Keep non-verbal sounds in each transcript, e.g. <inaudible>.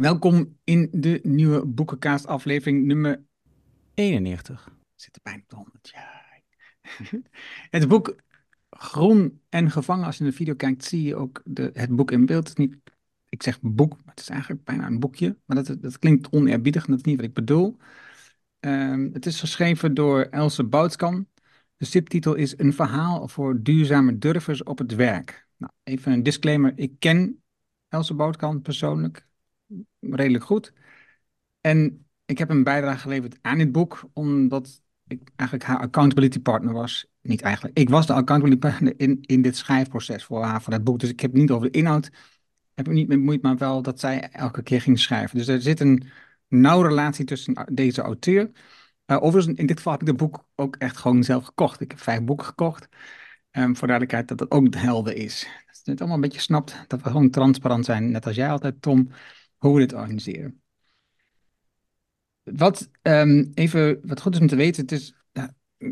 Welkom in de nieuwe Boekenkaast aflevering nummer 91. Zit er bijna op de 100 jaar. <laughs> Het boek Groen en Gevangen, als je in de video kijkt, zie je ook de, het boek in beeld. Het is niet, ik zeg boek, maar het is eigenlijk bijna een boekje. Maar dat, dat klinkt oneerbiedig en dat is niet wat ik bedoel. Ehm, het is geschreven door Else Boutskan. De subtitel is Een verhaal voor duurzame durvers op het werk. Nou, even een disclaimer. Ik ken Else Boutskan persoonlijk redelijk goed. En ik heb een bijdrage geleverd aan dit boek, omdat ik eigenlijk haar accountability partner was. Niet eigenlijk, ik was de accountability partner in, in dit schrijfproces voor haar, voor dat boek. Dus ik heb het niet over de inhoud, heb ik niet met bemoeid, maar wel dat zij elke keer ging schrijven. Dus er zit een nauwe relatie tussen deze auteur. Uh, overigens, in dit geval heb ik het boek ook echt gewoon zelf gekocht. Ik heb vijf boeken gekocht. Um, voor duidelijkheid dat dat ook de helder is. Dat je het allemaal een beetje snapt, dat we gewoon transparant zijn. Net als jij altijd, Tom hoe we dit organiseren. Wat um, even wat goed is om te weten, het is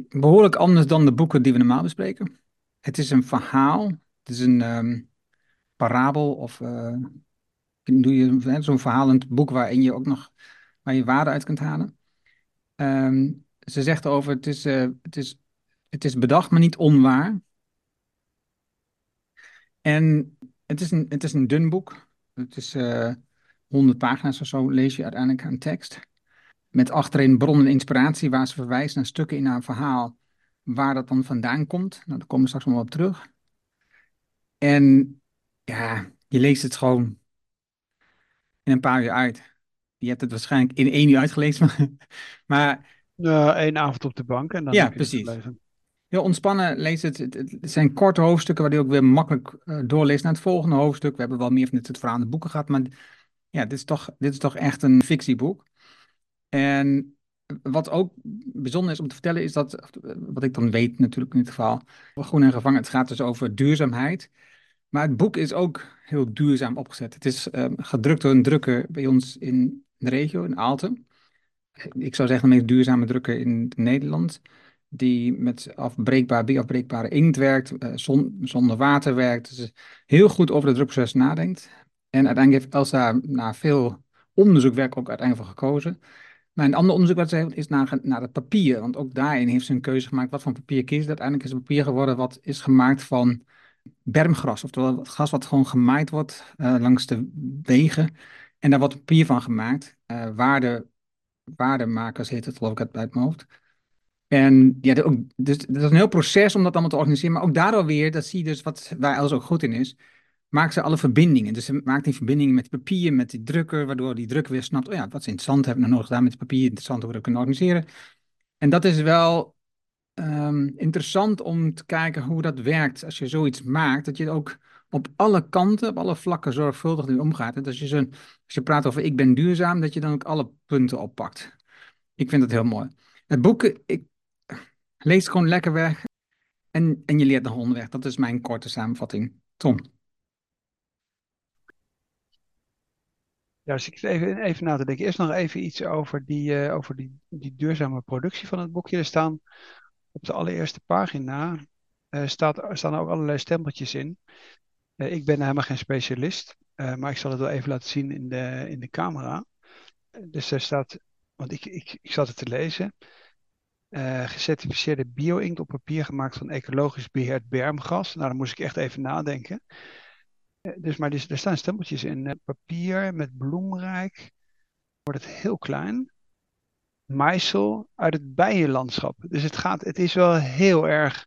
behoorlijk anders dan de boeken die we normaal bespreken. Het is een verhaal, het is een um, parabel of uh, doe je zo'n verhalend boek waarin je ook nog waar je waarde uit kunt halen. Um, ze zegt over het is, uh, het, is, het is bedacht, maar niet onwaar. En het is een, het is een dun boek. Het is uh, 100 pagina's of zo lees je uiteindelijk een tekst. Met achterin bronnen en inspiratie waar ze verwijst naar stukken in haar verhaal waar dat dan vandaan komt. Nou, daar komen we straks nog wel op terug. En ja, je leest het gewoon in een paar uur uit. Je hebt het waarschijnlijk in één uur uitgelezen. maar <laughs> uh, één avond op de bank en dan ja, precies. Heel ontspannen lees het. Het, zijn korte hoofdstukken waar je ook weer makkelijk uh, doorleest naar het volgende hoofdstuk. We hebben wel meer van dit soort boeken gehad, maar ja, dit is toch, dit is toch echt een fictieboek. En wat ook bijzonder is om te vertellen, is dat, wat ik dan weet natuurlijk in dit geval, Groen en Gevangen, het gaat dus over duurzaamheid. Maar het boek is ook heel duurzaam opgezet. Het is um, gedrukt door een drukker bij ons in de regio, in Aalten. Ik zou zeggen de meest duurzame drukker in Nederland. Die met afbreekbaar, bioafbreekbare inkt werkt, zon, zonder water werkt. Dus heel goed over het drukproces nadenkt. En uiteindelijk heeft Elsa na veel onderzoekwerk ook uiteindelijk voor gekozen. Maar een ander onderzoek wat ze heeft is naar, naar het papier. Want ook daarin heeft ze een keuze gemaakt wat voor papier kiest. Uiteindelijk is het papier geworden wat is gemaakt van bermgras. Oftewel het gras wat gewoon gemaaid wordt uh, langs de wegen. En daar wordt papier van gemaakt. Uh, waarde, waardemakers heet het geloof ik uit, uit mijn hoofd. En ja, dus dat is een heel proces om dat allemaal te organiseren. Maar ook daardoor weer, dat zie je dus wat, waar Els ook goed in is maakt ze alle verbindingen. Dus ze maakt die verbindingen met papier, met die drukker, waardoor die drukker weer snapt, oh ja, wat is interessant, hebben we nog gedaan met papier, interessant hoe we dat kunnen organiseren. En dat is wel um, interessant om te kijken hoe dat werkt als je zoiets maakt, dat je ook op alle kanten, op alle vlakken zorgvuldig mee omgaat. En als je, als je praat over ik ben duurzaam, dat je dan ook alle punten oppakt. Ik vind dat heel mooi. Het boek, ik lees gewoon lekker weg en, en je leert nog onderweg. Dat is mijn korte samenvatting. Tom. Ja, dus ik even, even na te denken. Eerst nog even iets over die, uh, over die, die duurzame productie van het boekje. Er staan op de allereerste pagina uh, staat, staan ook allerlei stempeltjes in. Uh, ik ben helemaal geen specialist, maar ik zal het wel even laten zien in de, in de camera. Dus er staat, want ik, ik, ik zat het te lezen. gecertificeerde bio-inkt op papier gemaakt van ecologisch beheerd bermgas. Nou, dan moest ik echt even nadenken. Eh, dus, maar er staan stempeltjes in eh, papier met bloemrijk. Wordt het heel klein. Maisel uit het bijenlandschap. Dus het, gaat, het is wel heel erg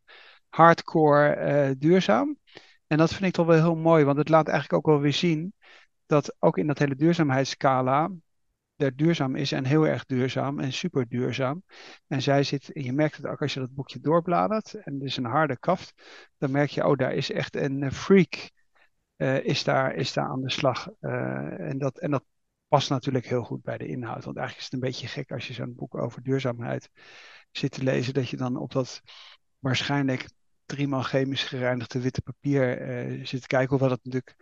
hardcore uh, duurzaam. En dat vind ik toch wel heel mooi, want het laat eigenlijk ook wel weer zien dat ook in dat hele duurzaamheidsscala er duurzaam is en heel erg duurzaam en super duurzaam. En zij zit, en je merkt het ook als je dat boekje doorbladert en is een harde kaft, dan merk je, oh, daar is echt een freak uh, is, daar, is daar aan de slag. Uh, en, dat, en dat past natuurlijk heel goed bij de inhoud. Want eigenlijk is het een beetje gek als je zo'n boek over duurzaamheid zit te lezen, dat je dan op dat waarschijnlijk driemaal chemisch gereinigde witte papier uh, zit te kijken. Hoewel dat natuurlijk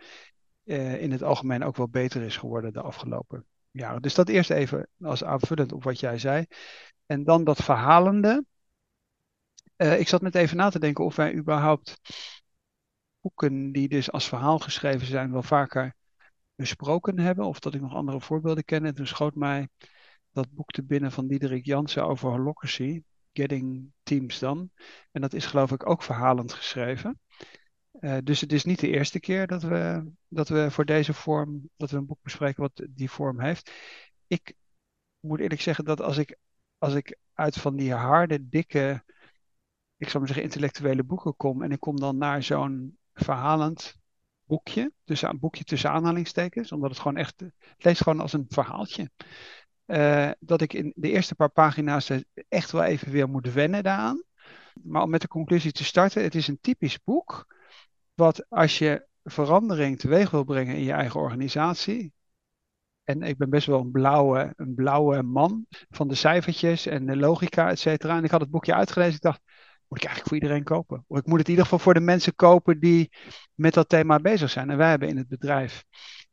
in het algemeen ook wel beter is geworden de afgelopen jaren. Dus dat eerst even als aanvullend op wat jij zei. En dan dat verhalende. ik zat net even na te denken of wij überhaupt boeken die dus als verhaal geschreven zijn, wel vaker besproken hebben of dat ik nog andere voorbeelden ken. En toen schoot mij dat boek te binnen van Diederik Jansen over holocracy, Getting Teams Done. En dat is geloof ik ook verhalend geschreven. Uh, dus het is niet de eerste keer dat we, dat we voor deze vorm, dat we een boek bespreken wat die vorm heeft. Ik moet eerlijk zeggen dat als ik, als ik uit van die harde, dikke, ik zou maar zeggen intellectuele boeken kom en ik kom dan naar zo'n verhalend boekje, dus een boekje tussen aanhalingstekens, omdat het gewoon echt, het leest gewoon als een verhaaltje. Uh, dat ik in de eerste paar pagina's echt wel even weer moet wennen daaraan. Maar om met de conclusie te starten, het is een typisch boek wat als je verandering teweeg wil brengen in je eigen organisatie. En ik ben best wel een blauwe, een blauwe man van de cijfertjes en de logica, et cetera. En ik had het boekje uitgelezen. Ik dacht, moet ik eigenlijk voor iedereen kopen? Of ik moet het in ieder geval voor de mensen kopen die met dat thema bezig zijn. En wij hebben in het bedrijf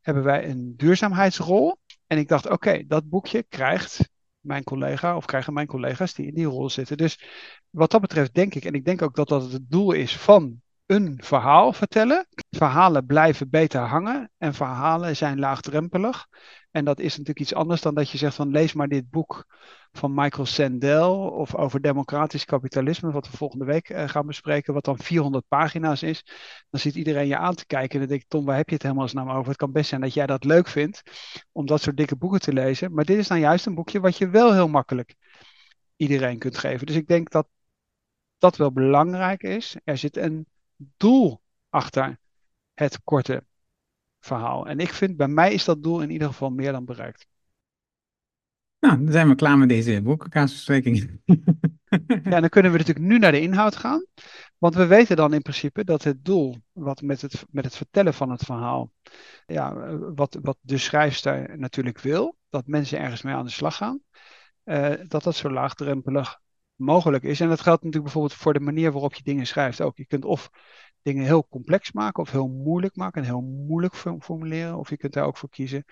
hebben wij een duurzaamheidsrol. En ik dacht, oké, dat boekje krijgt mijn collega of krijgen mijn collega's die in die rol zitten. Dus wat dat betreft denk ik, en ik denk ook dat dat het doel is van een verhaal vertellen. Verhalen blijven beter hangen en verhalen zijn laagdrempelig. En dat is natuurlijk iets anders dan dat je zegt van lees maar dit boek van Michael Sandel of over democratisch kapitalisme, wat we volgende week uh, gaan bespreken, wat dan 400 pagina's is. Dan zit iedereen je aan te kijken en dan denk ik, Tom, waar heb je het helemaal eens nou over? Het kan best zijn dat jij dat leuk vindt om dat soort dikke boeken te lezen, maar dit is dan juist een boekje wat je wel heel makkelijk iedereen kunt geven. Dus ik denk dat dat wel belangrijk is. Er zit een doel achter het korte verhaal. En ik vind, bij mij is dat doel in ieder geval meer dan bereikt. Nou, dan zijn we klaar met deze boekenkaasbespreking. <laughs> ja, dan kunnen we natuurlijk nu naar de inhoud gaan. Want we weten dan in principe dat het doel, wat met het, met het vertellen van het verhaal, ja, wat, wat de schrijfster natuurlijk wil, dat mensen ergens mee aan de slag gaan, uh, dat dat zo laagdrempelig mogelijk is. En dat geldt natuurlijk bijvoorbeeld voor de manier waarop je dingen schrijft ook. Je kunt of dingen heel complex maken of heel moeilijk maken en heel moeilijk formuleren. Of je kunt daar ook voor kiezen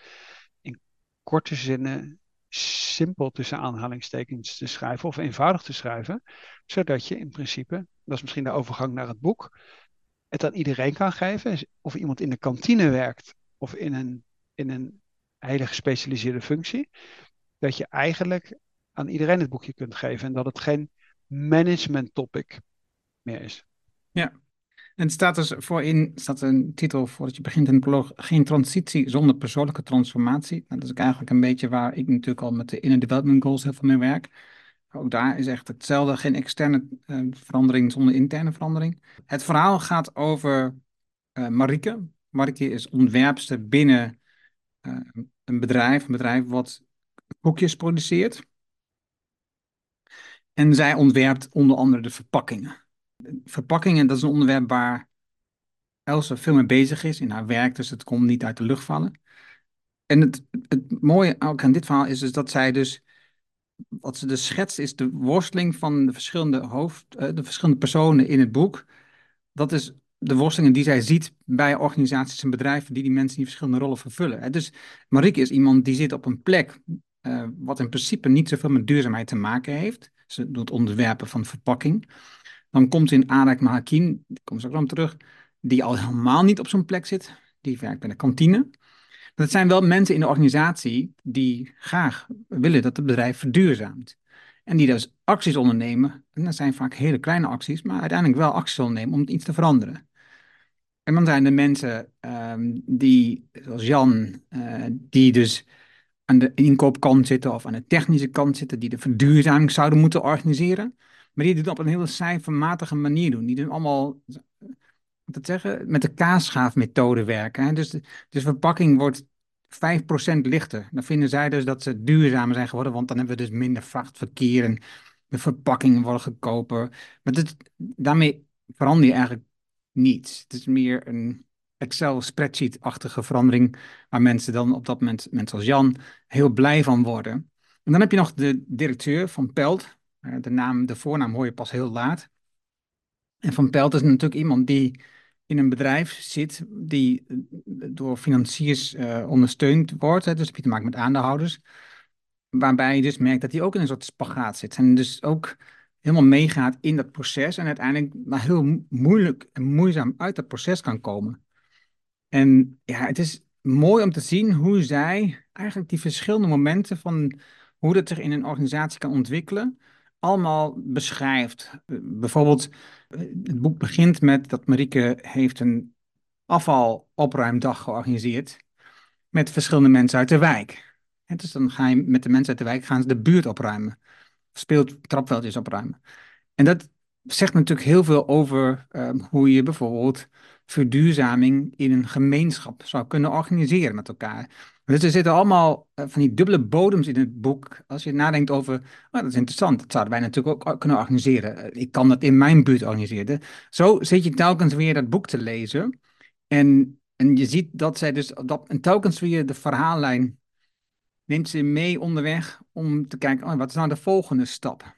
in korte zinnen simpel tussen aanhalingstekens te schrijven of eenvoudig te schrijven. Zodat je in principe, dat is misschien de overgang naar het boek, het aan iedereen kan geven. Of iemand in de kantine werkt of in een, in een hele gespecialiseerde functie. Dat je eigenlijk aan iedereen het boekje kunt geven en dat het geen management topic meer is. Ja, en staat dus voorin, staat een titel voordat je begint in de proloog, geen transitie zonder persoonlijke transformatie. Nou, dat is ook eigenlijk een beetje waar ik natuurlijk al met de inner development goals heel veel mee werk. Ook daar is echt hetzelfde, geen externe uh, verandering zonder interne verandering. Het verhaal gaat over uh, Marike. Marike is ontwerpster binnen uh, een bedrijf, een bedrijf wat boekjes produceert. En zij ontwerpt onder andere de verpakkingen. Verpakkingen, dat is een onderwerp waar Elsa veel mee bezig is in haar werk, dus het komt niet uit de lucht vallen. En het, het mooie ook aan dit verhaal is dus dat zij dus, wat ze dus schetst, is de worsteling van de verschillende hoofd, eh, de verschillende personen in het boek. Dat is de worstelingen die zij ziet bij organisaties en bedrijven die die mensen die verschillende rollen vervullen. Dus Marieke is iemand die zit op een plek uh, wat in principe niet zoveel met duurzaamheid te maken heeft. Ze doet ontwerpen van verpakking. Dan komt in met Hakim, die komt ook dan terug, die al helemaal niet op zo'n plek zit. Die werkt bij de kantine. Dat zijn wel mensen in de organisatie die graag willen dat het bedrijf verduurzaamt. En die dus acties ondernemen. En dat zijn vaak hele kleine acties, maar uiteindelijk wel acties ondernemen om iets te veranderen. En dan zijn er mensen um, die, zoals Jan, uh, die dus aan de inkoopkant zitten of aan de technische kant zitten, die de verduurzaming zouden moeten organiseren. Maar die het op een hele cijfermatige manier doen. Die doen allemaal, wat zeggen, met de kaasschaafmethode werken. Hè? Dus de, dus verpakking wordt 5% lichter. Dan vinden zij dus dat ze duurzamer zijn geworden, want dan hebben we dus minder vrachtverkeer en de verpakkingen worden goedkoper. Maar dit, daarmee verander je eigenlijk niets. Het is meer een Excel-spreadsheet-achtige verandering, waar mensen dan op dat moment, mensen als Jan, heel blij van worden. En dan heb je nog de directeur van Pelt. Eh, de, naam, de voornaam hoor je pas heel laat. En Van Pelt is natuurlijk iemand die in een bedrijf zit die eh, door financiers uh, ondersteund wordt. Hè, dus heb je te maken met aandeelhouders. Waarbij je dus merkt dat hij ook in een soort spagaat zit. En dus ook helemaal meegaat in dat proces. En uiteindelijk heel moeilijk en moeizaam uit dat proces kan komen. En ja, het is mooi om te zien hoe zij eigenlijk die verschillende momenten van hoe dat zich in een organisatie kan ontwikkelen, allemaal beschrijft. Bijvoorbeeld, het boek begint met dat Marieke heeft een afvalopruimdag georganiseerd met verschillende mensen uit de wijk. En dus dan ga je met de mensen uit de wijk gaan de buurt opruimen. Speelt trapveldjes opruimen. En dat zegt natuurlijk heel veel over ehm, hoe je bijvoorbeeld verduurzaming in een gemeenschap zou kunnen organiseren met elkaar. Dus er zitten allemaal eh, van die dubbele bodems in het boek. Als je nadenkt over, oh, dat is interessant, dat zouden wij natuurlijk ook kunnen organiseren. Eh, ik kan dat in mijn buurt organiseren. Zo zit je telkens weer dat boek te lezen. En, en je ziet dat zij dus dat, en telkens weer de verhaallijn neemt ze mee onderweg om te kijken, oh, wat is nou de volgende stap?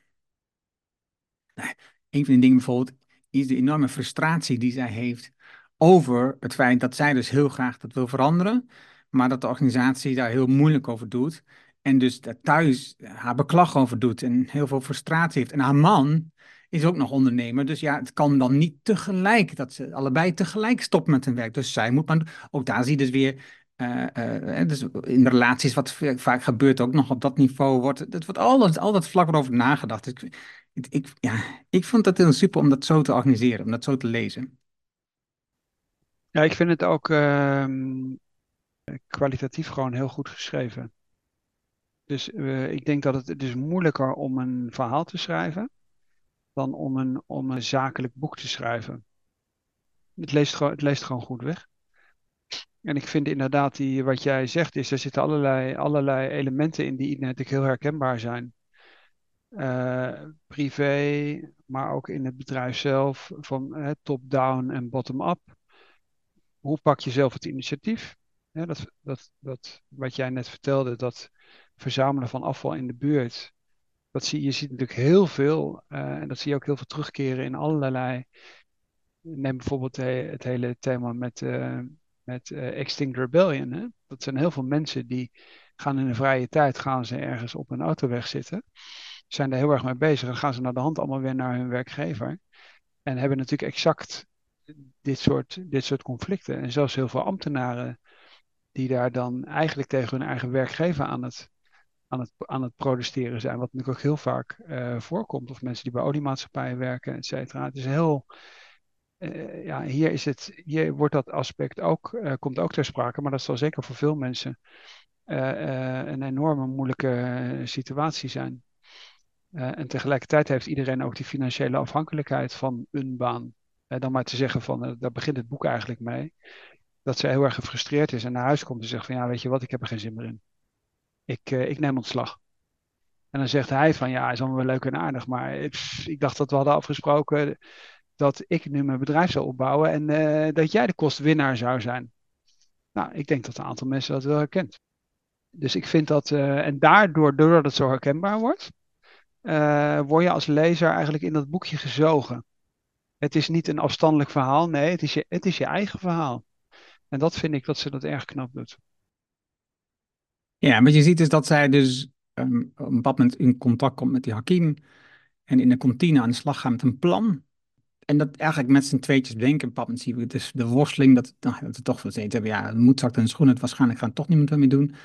Nou, een van de dingen bijvoorbeeld is de enorme frustratie die zij heeft over het feit dat zij dus heel graag dat wil veranderen, maar dat de organisatie daar heel moeilijk over doet. En dus thuis haar beklag over doet en heel veel frustratie heeft. En haar man is ook nog ondernemer. Dus ja, het kan dan niet tegelijk, dat ze allebei tegelijk stoppen met hun werk. Dus zij moet maar, ook daar zie je dus weer, uh, uh, dus in relaties wat vaak gebeurt ook nog op dat niveau, wordt, het wordt altijd, altijd vlak over nagedacht. Ik, ik, ja, ik vond dat heel super om dat zo te organiseren, om dat zo te lezen. Ja, ik vind het ook ehm, kwalitatief gewoon heel goed geschreven. Dus uh, ik denk dat het, het is moeilijker om een verhaal te schrijven dan om een, om een zakelijk boek te schrijven. Het leest, gewoon, het leest gewoon goed weg. En ik vind inderdaad, die, wat jij zegt, is er zitten allerlei, allerlei elementen in die natuurlijk heel herkenbaar zijn. Uh, privé, maar ook in het bedrijf zelf, van top-down en bottom-up. Hoe pak je zelf het initiatief? Dat, dat, dat, wat jij net vertelde, dat verzamelen van afval in de buurt, dat zie je ziet natuurlijk heel veel, uh, en dat zie je ook heel veel terugkeren in allerlei. Neem bijvoorbeeld het hele thema met, uh, met uh, Extinct Rebellion. Hè? Dat zijn heel veel mensen die gaan in de vrije tijd gaan ze ergens op een autoweg zitten, zijn er heel erg mee bezig en gaan ze naar de hand allemaal weer naar hun werkgever. En hebben natuurlijk exact dit soort, dit soort conflicten. En zelfs heel veel ambtenaren die daar dan eigenlijk tegen hun eigen werkgever aan het, aan het, aan het protesteren zijn. Wat natuurlijk ook heel vaak uh, voorkomt. Of mensen die bij oliemaatschappijen werken, et cetera. Het is heel. Uh, ja, hier, is het, hier wordt dat aspect ook, uh, komt ook ter sprake, maar dat zal zeker voor veel mensen een enorme moeilijke situatie zijn. en tegelijkertijd heeft iedereen ook die financiële afhankelijkheid van een baan. dan maar te zeggen van, daar begint het boek eigenlijk mee dat ze heel erg gefrustreerd is en naar huis komt en zegt van ja, weet je wat, ik heb er geen zin meer in. Ik, uh, ik neem ontslag. En dan zegt hij van ja, is allemaal wel leuk en aardig, maar ik dacht dat we hadden afgesproken dat ik nu mijn bedrijf zou opbouwen en uh, dat jij de kostwinnaar zou zijn. Nou, ik denk dat een aantal mensen dat wel herkent. Dus ik vind dat, en daardoor, doordat het zo herkenbaar wordt, word je als lezer eigenlijk in dat boekje gezogen. Het is niet een afstandelijk verhaal, nee, het is je, het is je eigen verhaal. En dat vind ik dat ze dat erg knap doet. Ja, wat je ziet is dat zij dus um, op een bepaald moment in contact komt met die Hakim. En in de kantine aan de slag gaat met een plan. En dat eigenlijk met z'n tweetjes bedenken. Op een moment zien we dus de worsteling. Dat, nou, dat we toch steeds hebben. Ja, moet zakt en schoenen. Het waarschijnlijk gaat toch niemand ermee doen.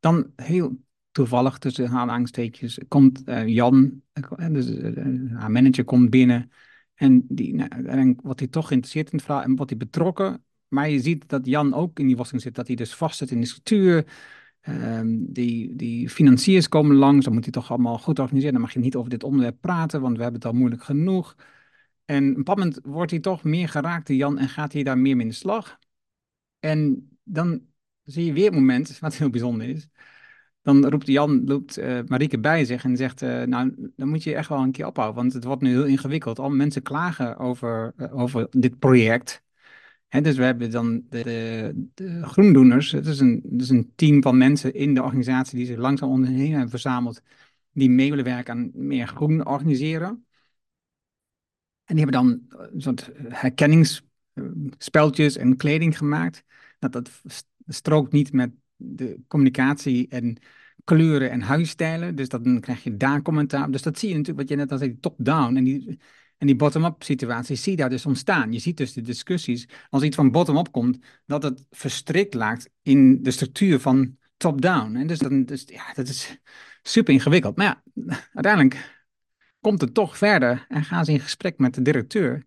Dan heel toevallig tussen aanhalingstekens komt uh, Jan, uh, dus, uh, haar manager, komt binnen. En die, nou, wordt hij toch geïnteresseerd in het verhaal en wordt hij betrokken. Maar je ziet dat Jan ook in die worsteling zit, dat hij dus vast zit in de structuur. Um, die, die financiers komen langs, dan moet hij toch allemaal goed organiseren. Dan mag je niet over dit onderwerp praten, want we hebben het al moeilijk genoeg. En op een moment wordt hij toch meer geraakt, Jan, en gaat hij daar meer mee in de slag. En dan zie je weer een moment, <laughs> wat heel bijzonder is. Dan roept Jan, roept uh, Marieke bij zich en zegt, uh, nou, dan moet je echt wel een keer ophouden, want het wordt nu heel ingewikkeld. Al mensen klagen over, uh, over dit project dus we hebben dan de, de, groendoeners. Het is, een, het is een team van mensen in de organisatie die zich langzaam onderheen hebben verzameld. Die mee willen werken aan meer groen organiseren. En die hebben dan een soort herkenningsspeltjes en kleding gemaakt. Dat, dat strookt niet met de communicatie en kleuren en huisstijlen. Dus dan krijg je daar commentaar. Dus dat zie je natuurlijk, wat je net al zei, top-down. En die, En die bottom-up situaties zie je daar dus ontstaan. Je ziet dus de discussies, als iets van bottom-up komt, dat het verstrikt laat in de structuur van top-down. En dus, dus ja, dat is super ingewikkeld. Maar ja, uiteindelijk komt het toch verder en gaan ze in gesprek met de directeur.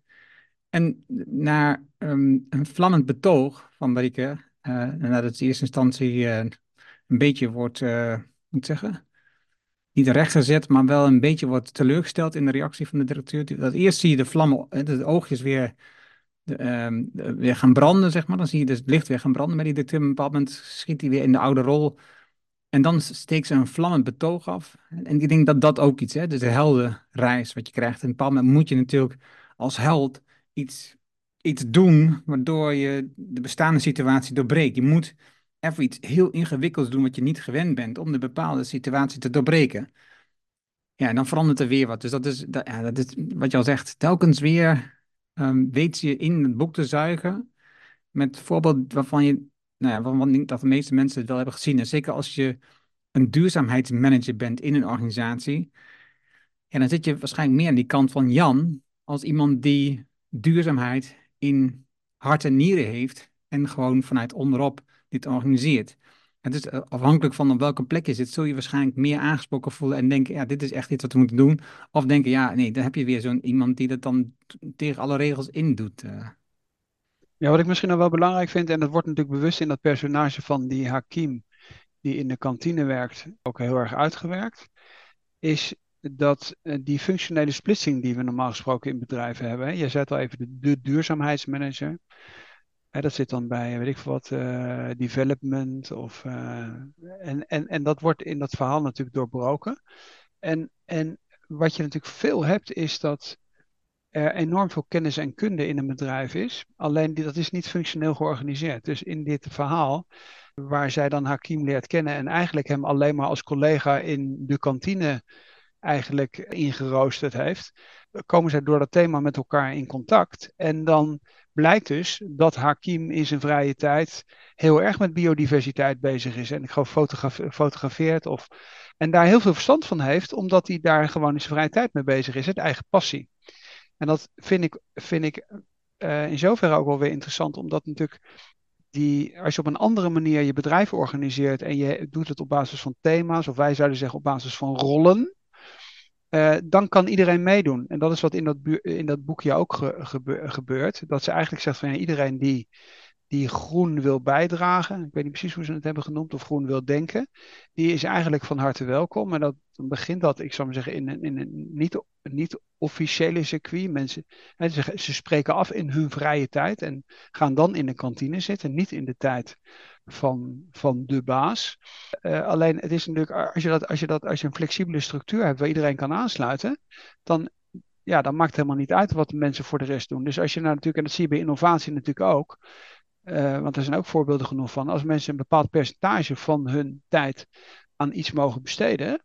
En na ehm, een vlammend betoog van Marieke, uh, nadat het in eerste instantie uh, een beetje wordt, uh, moet zeggen, niet rechtgezet, maar wel een beetje wordt teleurgesteld in de reactie van de directeur. Dat eerst zie je de vlammen, de oogjes weer, de, um, weer gaan branden, zeg maar. Dan zie je dus het licht weer gaan branden bij die directeur. Op een bepaald moment schiet hij weer in de oude rol. En dan steekt ze een vlammend betoog af. En ik denk dat dat ook iets, hè, dus de heldenreis wat je krijgt. En op een bepaald moment moet je natuurlijk als held iets, iets doen waardoor je de bestaande situatie doorbreekt. Je moet even iets heel ingewikkelds doen wat je niet gewend bent om de bepaalde situatie te doorbreken. Ja, en dan verandert er weer wat. Dus dat is, dat, ja, dat wat je al zegt, telkens weer um, weet je in het boek te zuigen met voorbeeld waarvan je, nou ja, waarvan ik dat de meeste mensen het wel hebben gezien. En zeker als je een duurzaamheidsmanager bent in een organisatie, ja, dan zit je waarschijnlijk meer aan die kant van Jan als iemand die duurzaamheid in hart en nieren heeft en gewoon vanuit onderop dit organiseert. Het is eh, afhankelijk van op welke plek je zit, zul je waarschijnlijk meer aangesproken voelen en denken, ja, dit is echt iets wat we moeten doen. Of denken, ja, nee, dan heb je weer zo'n iemand die dat dan tegen alle regels in doet. Eh. Ja, wat ik misschien nog wel belangrijk vind, en dat wordt natuurlijk bewust in dat personage van die Hakim, die in de kantine werkt, ook heel erg uitgewerkt, is dat eh, die functionele splitsing die we normaal gesproken in bedrijven hebben. Zei het al even, de duurzaamheidsmanager. Dat zit dan bij, weet ik veel wat, uh, development. Of, uh, en, en, en dat wordt in dat verhaal natuurlijk doorbroken. En, en wat je natuurlijk veel hebt, is dat er enorm veel kennis en kunde in een bedrijf is. Alleen die, dat is niet functioneel georganiseerd. Dus in dit verhaal, waar zij dan Hakim leert kennen en eigenlijk hem alleen maar als collega in de kantine eigenlijk ingeroosterd heeft, komen zij door dat thema met elkaar in contact. En dan blijkt dus dat Hakim in zijn vrije tijd heel erg met biodiversiteit bezig is. En ik fotografeert of, en daar heel veel verstand van heeft, omdat hij daar gewoon in zijn vrije tijd mee bezig is, het eigen passie. En dat vind ik, vind ik uh, in zoverre ook wel weer interessant, omdat natuurlijk die, als je op een andere manier je bedrijf organiseert en je doet het op basis van thema's, of wij zouden zeggen op basis van rollen, uh, dan kan iedereen meedoen. En dat is wat in dat, in dat boekje ook ge gebeurt. Dat ze eigenlijk zegt van ja, iedereen die, die groen wil bijdragen, ik weet niet precies hoe ze het hebben genoemd, of groen wil denken, die is eigenlijk van harte welkom. En dat, dan begint dat, ik zou maar zeggen, in een, in een niet, niet officiële circuit. Mensen, hè, ze, ze spreken af in hun vrije tijd en gaan dan in de kantine zitten, niet in de tijd van, van de baas. Uh, alleen het is natuurlijk, als je, dat, als, je dat, als je een flexibele structuur hebt waar iedereen kan aansluiten, dan, ja, dan maakt het helemaal niet uit wat de mensen voor de rest doen. Dus als je nou natuurlijk, en dat zie je bij innovatie natuurlijk ook, uh, want er zijn ook voorbeelden genoeg van, als mensen een bepaald percentage van hun tijd aan iets mogen besteden,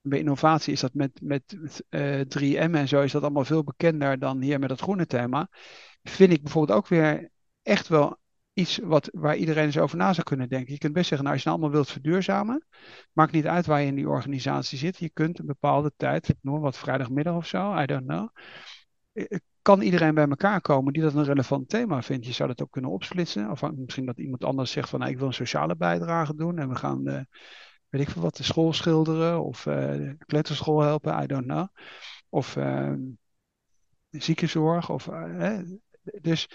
bij innovatie is dat met, met uh, eh, 3M en zo is dat allemaal veel bekender dan hier met het groene thema. Vind ik bijvoorbeeld ook weer echt wel iets wat, waar iedereen eens over na zou kunnen denken. Je kunt best zeggen, nou, als je nou allemaal wilt verduurzamen, maakt niet uit waar je in die organisatie zit. Je kunt een bepaalde tijd, noem wat vrijdagmiddag of zo, I don't know. Eh, kan iedereen bij elkaar komen die dat een relevant thema vindt? Je zou dat ook kunnen opsplitsen. Of misschien dat iemand anders zegt van, nou, ik wil een sociale bijdrage doen en we gaan, uh, weet ik veel wat, de school schilderen of uh, de kleuterschool helpen, I don't know. Of uh, ziekenzorg. Of, dus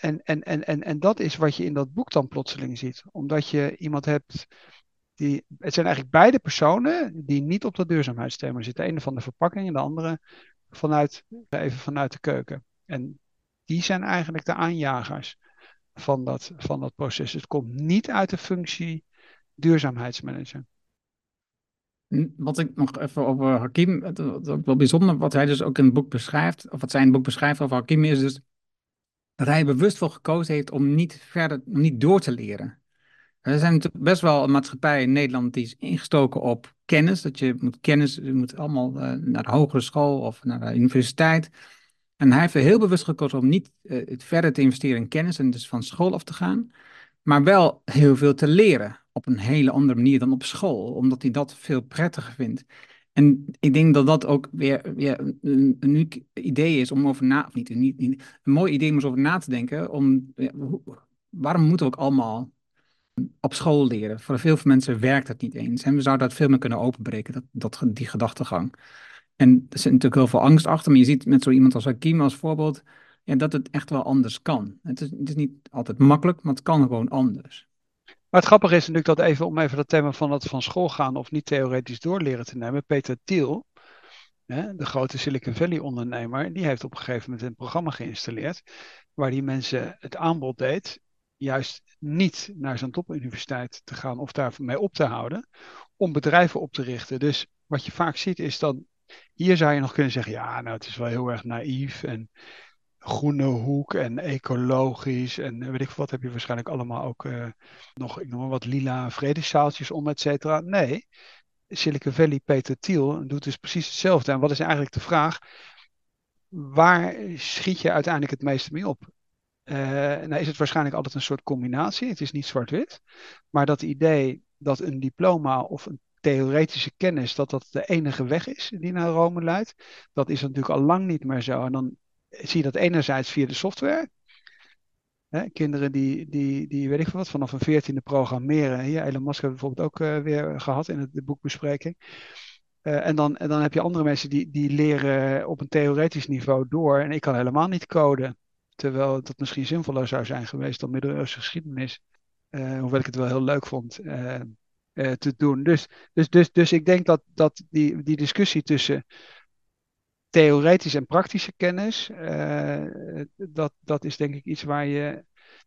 en, en, en, en, en dat is wat je in dat boek dan plotseling ziet. Omdat je iemand hebt die. Het zijn eigenlijk beide personen die niet op dat duurzaamheidsthema zitten. De ene van de verpakking en de andere vanuit, even vanuit de keuken. En die zijn eigenlijk de aanjagers van dat, van dat proces. Het komt niet uit de functie duurzaamheidsmanager. Wat ik nog even over Hakim, het ook wel bijzonder, wat hij dus ook in het boek beschrijft, of wat zijn boek beschrijft over Hakim, is dus dat hij bewust voor gekozen heeft om niet verder, niet door te leren. Er zijn best wel een maatschappij in Nederland die is ingestoken op kennis. Dat je moet kennis, je moet allemaal uh, naar de hogere school of naar de universiteit. En hij heeft er heel bewust gekozen om niet uh, verder te investeren in kennis en dus van school af te gaan. Maar wel heel veel te leren op een hele andere manier dan op school, omdat hij dat veel prettiger vindt. En ik denk dat dat ook weer, een, een idee is om over na, of niet, een mooi idee om eens over na te denken. Om, waarom moeten we ook allemaal op school leren? Voor veel mensen werkt dat niet eens. En we zouden dat veel meer kunnen openbreken, dat, dat, die gedachtegang. En er zit natuurlijk heel veel angst achter, maar je ziet met zo iemand als Hakim als voorbeeld, dat het echt wel anders kan. Het is, het is niet altijd makkelijk, maar het kan gewoon anders. Maar het grappige is natuurlijk dat even om even dat thema van het van school gaan of niet theoretisch doorleren te nemen. Peter Thiel, hè, de grote Silicon Valley ondernemer, die heeft op een gegeven moment een programma geïnstalleerd waar die mensen het aanbod deed juist niet naar zo'n topuniversiteit te gaan of daarmee op te houden, om bedrijven op te richten. Dus wat je vaak ziet is dan, hier zou je nog kunnen zeggen, ja, nou het is wel heel erg naïef en groene hoek en ecologisch en weet ik wat heb je waarschijnlijk allemaal ook uh, nog, ik noem maar wat lila vredeszaaltjes om, et cetera. Nee, Silicon Valley, Peter Thiel doet dus precies hetzelfde. En wat is eigenlijk de vraag? Waar schiet je uiteindelijk het meeste mee op? Uh, nou is het waarschijnlijk altijd een soort combinatie. Het is niet zwart-wit. Maar dat idee dat een diploma of een theoretische kennis, dat dat de enige weg is die naar Rome leidt, dat is natuurlijk al lang niet meer zo. En dan zie je dat enerzijds via de software. Hè, kinderen die, die, die, weet ik wat, vanaf een veertiende programmeren. Hier, Elon Musk hebben we bijvoorbeeld ook uh, weer gehad in het, de boekbespreking. Uh, en, dan, en dan heb je andere mensen die, die leren op een theoretisch niveau door. En ik kan helemaal niet coden. Terwijl dat misschien zinvoller zou zijn geweest dan middeleeuwse geschiedenis. Uh, hoewel ik het wel heel leuk vond te doen. Dus, dus, dus, dus ik denk dat, dat die, die discussie tussen theoretische en praktische kennis, uh, dat, dat is denk ik iets waar je,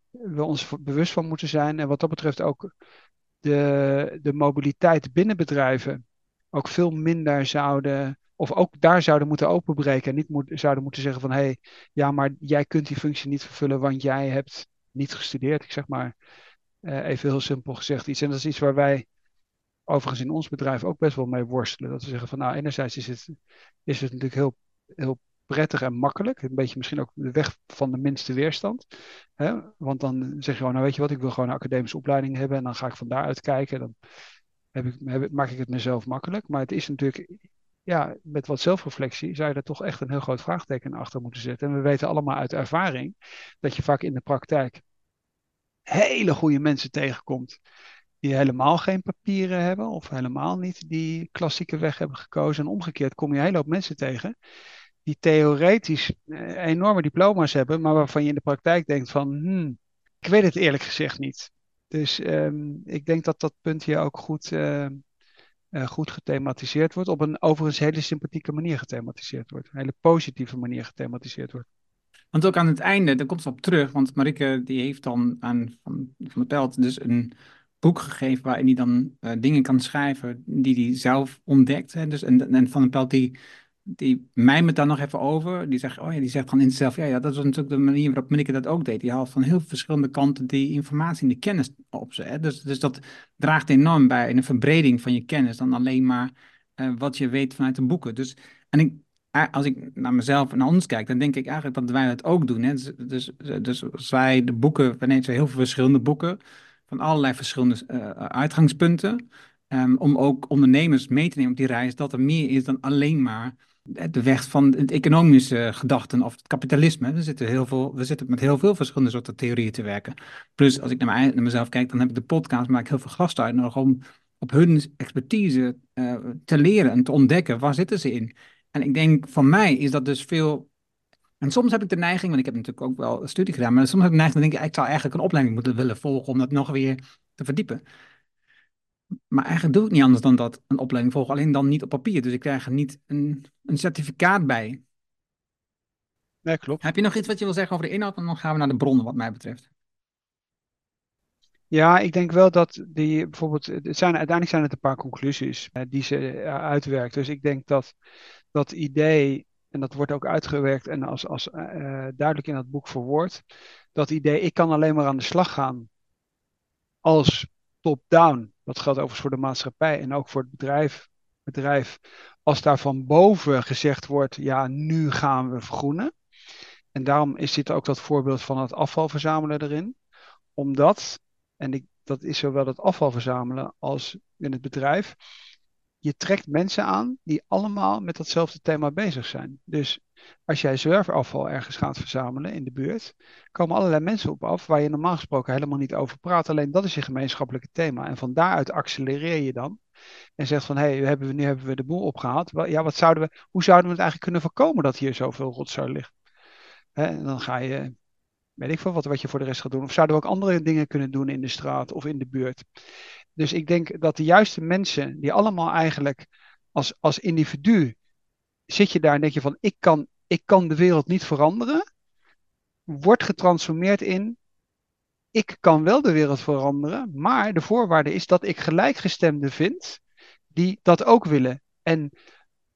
we ons bewust van moeten zijn. En wat dat betreft ook de, de mobiliteit binnen bedrijven ook veel minder zouden, of ook daar zouden moeten openbreken. En niet zouden moeten zeggen van hé, hey, ja, maar jij kunt die functie niet vervullen, want jij hebt niet gestudeerd. Ik zeg maar uh, even heel simpel gezegd iets. En dat is iets waar wij overigens in ons bedrijf ook best wel mee worstelen. Dat we zeggen van nou, enerzijds is het, is het natuurlijk heel, heel prettig en makkelijk. Een beetje misschien ook de weg van de minste weerstand. Hè? Want dan zeg je gewoon, nou weet je wat, ik wil gewoon een academische opleiding hebben en dan ga ik van daaruit kijken. Dan heb ik, heb, maak ik het mezelf makkelijk. Maar het is natuurlijk, ja, met wat zelfreflectie zou je er toch echt een heel groot vraagteken achter moeten zetten. En we weten allemaal uit ervaring dat je vaak in de praktijk hele goede mensen tegenkomt die helemaal geen papieren hebben of helemaal niet die klassieke weg hebben gekozen. En omgekeerd kom je een hele hoop mensen tegen die theoretisch eh, enorme diploma's hebben, maar waarvan je in de praktijk denkt van, hmm, ik weet het eerlijk gezegd niet. Dus um, ik denk dat dat punt hier ook goed, uh, uh, goed gethematiseerd wordt, op een overigens hele sympathieke manier gethematiseerd wordt, een hele positieve manier gethematiseerd wordt. Want ook aan het einde, daar komt ze op terug, want Marike die heeft dan aan Van, van de Pelt dus een boek gegeven waarin hij dan uh, dingen kan schrijven die hij zelf ontdekt. Hè? Dus, en, Van den Pelt die, die mijmert daar nog even over. Die zegt, oh ja, die zegt gewoon in zichzelf, ja, ja, dat was natuurlijk de manier waarop Minneke dat ook deed. Die haalt van heel verschillende kanten die informatie en de kennis op ze. Hè? Dus, dus dat draagt enorm bij in een verbreding van je kennis dan alleen maar uh, wat je weet vanuit de boeken. Dus, en ik, als ik naar mezelf en ons kijk, dan denk ik eigenlijk dat wij dat ook doen. Hè? Dus, dus, dus wij de boeken, we nemen heel veel verschillende boeken van allerlei verschillende uh, uitgangspunten. Um, om ook ondernemers mee te nemen op die reis, dat er meer is dan alleen maar de weg van het economische gedachten of het kapitalisme. We zitten, heel veel, we zitten met heel veel verschillende soorten theorieën te werken. Plus, als ik naar, naar mezelf kijk, dan heb ik de podcast, maak ik heel veel gasten uit nodig om op hun expertise uh, te leren en te ontdekken, waar zitten ze in. En ik denk, van mij is dat dus veel en soms heb ik de neiging, want ik heb natuurlijk ook wel een studie gedaan, maar soms heb ik de neiging, denk ik, ik zou eigenlijk een opleiding moeten willen volgen om dat nog weer te verdiepen. Maar eigenlijk doe ik niet anders dan dat, een opleiding volgen, alleen dan niet op papier. Dus ik krijg er niet een, een certificaat bij. Nee, klopt. Heb je nog iets wat je wil zeggen over de inhoud? En dan gaan we naar de bronnen, wat mij betreft. Ja, ik denk wel dat die bijvoorbeeld, het zijn, uiteindelijk zijn het een paar conclusies eh, die ze uh, uitwerkt. Dus ik denk dat dat idee en dat wordt ook uitgewerkt en als, als uh, duidelijk in dat boek verwoord, dat idee, ik kan alleen maar aan de slag gaan als top-down. Dat geldt overigens voor de maatschappij en ook voor het bedrijf, bedrijf. Als daar van boven gezegd wordt, ja, nu gaan we vergroenen. En daarom is dit ook dat voorbeeld van het afval verzamelen erin. Omdat, en ik, dat is zowel het afval verzamelen als in het bedrijf, je trekt mensen aan die allemaal met datzelfde thema bezig zijn. Dus als jij zwerfafval ergens gaat verzamelen in de buurt, komen allerlei mensen op af waar je normaal gesproken helemaal niet over praat. Alleen dat is je gemeenschappelijke thema. En van daaruit accelereer je dan en zegt van hé, hey, hebben nu hebben we de boel opgehaald. Ja, wat zouden we, hoe zouden we het eigenlijk kunnen voorkomen dat hier zoveel rotzooi ligt? En dan ga je, weet ik veel wat, wat je voor de rest gaat doen. Of zouden we ook andere dingen kunnen doen in de straat of in de buurt? Dus ik denk dat de juiste mensen, die allemaal eigenlijk als, als individu, zit je daar en denk je van ik kan, ik kan de wereld niet veranderen, wordt getransformeerd in ik kan wel de wereld veranderen, maar de voorwaarde is dat ik gelijkgestemden vind die dat ook willen. En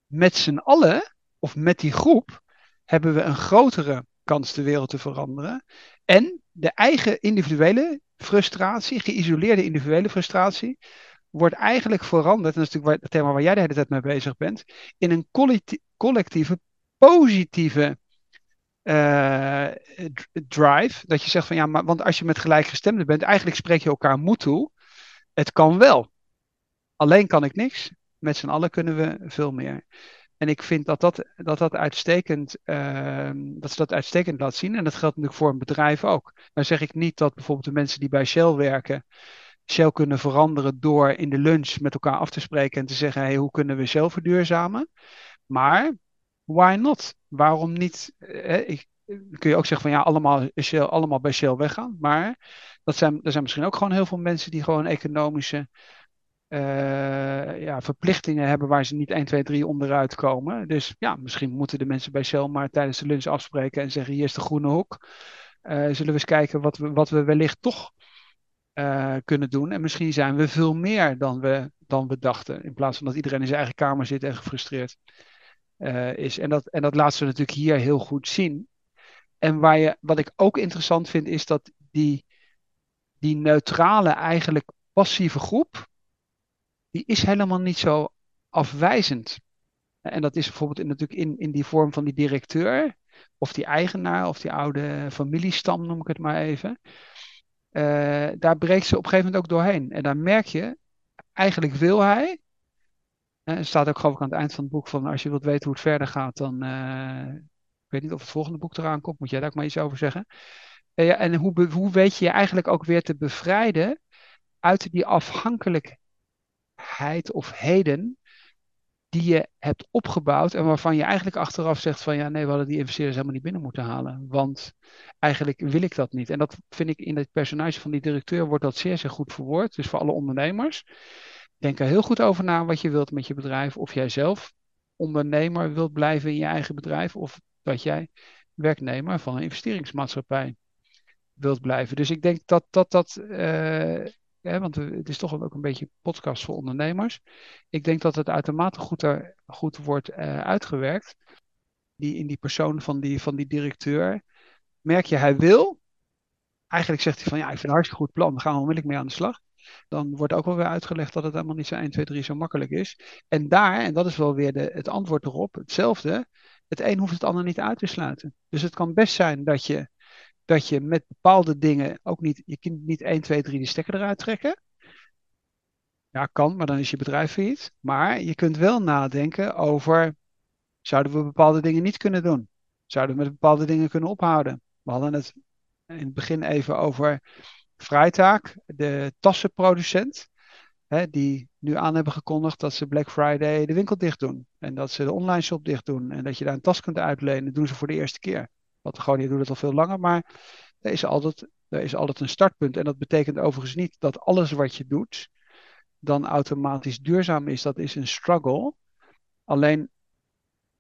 met z'n allen, of met die groep, hebben we een grotere kans de wereld te veranderen. En de eigen individuele frustratie, geïsoleerde individuele frustratie, wordt eigenlijk veranderd, en dat is natuurlijk het thema waar jij de hele tijd mee bezig bent, in een collectieve, positieve uh, drive. Dat je zegt van ja, maar want als je met gelijkgestemden bent, eigenlijk spreek je elkaar moed toe. Het kan wel. Alleen kan ik niks. Met z'n allen kunnen we veel meer. En ik vind dat dat, dat, dat uitstekend, uh, dat ze dat uitstekend laat zien. En dat geldt natuurlijk voor een bedrijf ook. Dan zeg ik niet dat bijvoorbeeld de mensen die bij Shell werken, Shell kunnen veranderen door in de lunch met elkaar af te spreken en te zeggen, hey, hoe kunnen we Shell verduurzamen? Maar why not? Waarom niet? Eh, ik, kun je ook zeggen van ja, allemaal, Shell, allemaal bij Shell weggaan. Maar dat zijn, er zijn misschien ook gewoon heel veel mensen die gewoon economische uh, ja, verplichtingen hebben waar ze niet 1, 2, 3 onderuit komen. Dus ja, misschien moeten de mensen bij Shell maar tijdens de lunch afspreken en zeggen: hier is de groene hoek. Uh, zullen we eens kijken wat we, wat we wellicht toch uh, kunnen doen. En misschien zijn we veel meer dan we, dan we dachten. In plaats van dat iedereen in zijn eigen kamer zit en gefrustreerd is. En dat, en dat laten we natuurlijk hier heel goed zien. En waar je, wat ik ook interessant vind, is dat die, die neutrale, eigenlijk passieve groep die is helemaal niet zo afwijzend. En dat is bijvoorbeeld natuurlijk in, in die vorm van die directeur, of die eigenaar, of die oude familiestam, noem ik het maar even. Uh, daar breekt ze op een gegeven moment ook doorheen. En dan merk je, eigenlijk wil hij. Er staat ook geloof ik aan het eind van het boek van als je wilt weten hoe het verder gaat, dan. Uh, ik weet niet of het volgende boek eraan komt, moet jij daar ook maar iets over zeggen. en hoe, hoe weet je je eigenlijk ook weer te bevrijden uit die afhankelijkheid of heden die je hebt opgebouwd en waarvan je eigenlijk achteraf zegt van ja, nee, we hadden die investeerders helemaal niet binnen moeten halen. Want eigenlijk wil ik dat niet. En dat vind ik in het personage van die directeur wordt dat zeer, zeer goed verwoord. Dus voor alle ondernemers, denk er heel goed over na wat je wilt met je bedrijf. Of jij zelf ondernemer wilt blijven in je eigen bedrijf of dat jij werknemer van een investeringsmaatschappij wilt blijven. Dus ik denk dat dat, dat uh, want het is toch ook een beetje een podcast voor ondernemers. Ik denk dat het uitermate goed, er, goed wordt uh, uitgewerkt. Die, in die persoon van die, van die directeur. Merk je, hij wil. Eigenlijk zegt hij van ja, ik vind een hartstikke goed plan. We gaan onmiddellijk mee aan de slag. Dan wordt ook wel weer uitgelegd dat het helemaal niet zo 1, 2, 3 zo makkelijk is. En daar, en dat is wel weer de, het antwoord erop, hetzelfde. Het een hoeft het ander niet uit te sluiten. Dus het kan best zijn dat je dat je met bepaalde dingen ook niet, je kunt niet 1, 2, 3 de stekker eruit trekken. Ja, kan, maar dan is je bedrijf failliet. Maar je kunt wel nadenken over, zouden we bepaalde dingen niet kunnen doen? Zouden we met bepaalde dingen kunnen ophouden? We hadden het in het begin even over Vrijtaak, de tassenproducent. Hè, die nu aan hebben gekondigd dat ze Black Friday de winkel dicht doen. En dat ze de online shop dicht doen. En dat je daar een tas kunt uitlenen. Dat doen ze voor de eerste keer. Gewoon doet het al veel langer, maar er is, altijd, er is altijd een startpunt. En dat betekent overigens niet dat alles wat je doet dan automatisch duurzaam is. Dat is een struggle. Alleen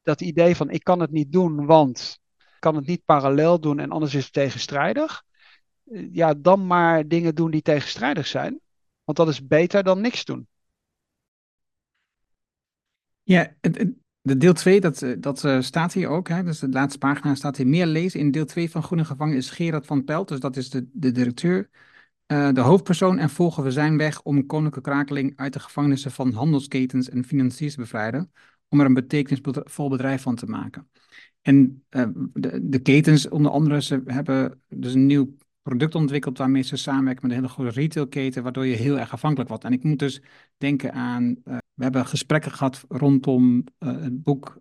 dat idee van ik kan het niet doen, want ik kan het niet parallel doen en anders is het tegenstrijdig. Ja, dan maar dingen doen die tegenstrijdig zijn. Want dat is beter dan niks doen. Ja, de deel 2, dat, eh, dat uh, staat hier ook. Hè? Dus de laatste pagina staat hier meer lezen. In deel 2 van Groene Gevangen is Gerard van Pelt. Dus dat is de, de directeur. Uh, de hoofdpersoon en volgen we zijn weg om Koninklijke Krakeling uit de gevangenissen van handelsketens en financiers te bevrijden. Om er een betekenisvol bedrijf van te maken. En de, de, ketens, onder andere, ze hebben dus een nieuw product ontwikkeld waarmee ze samenwerken met een hele grote retailketen, waardoor je heel erg afhankelijk wordt. En ik moet dus denken aan We hebben gesprekken gehad rondom het boek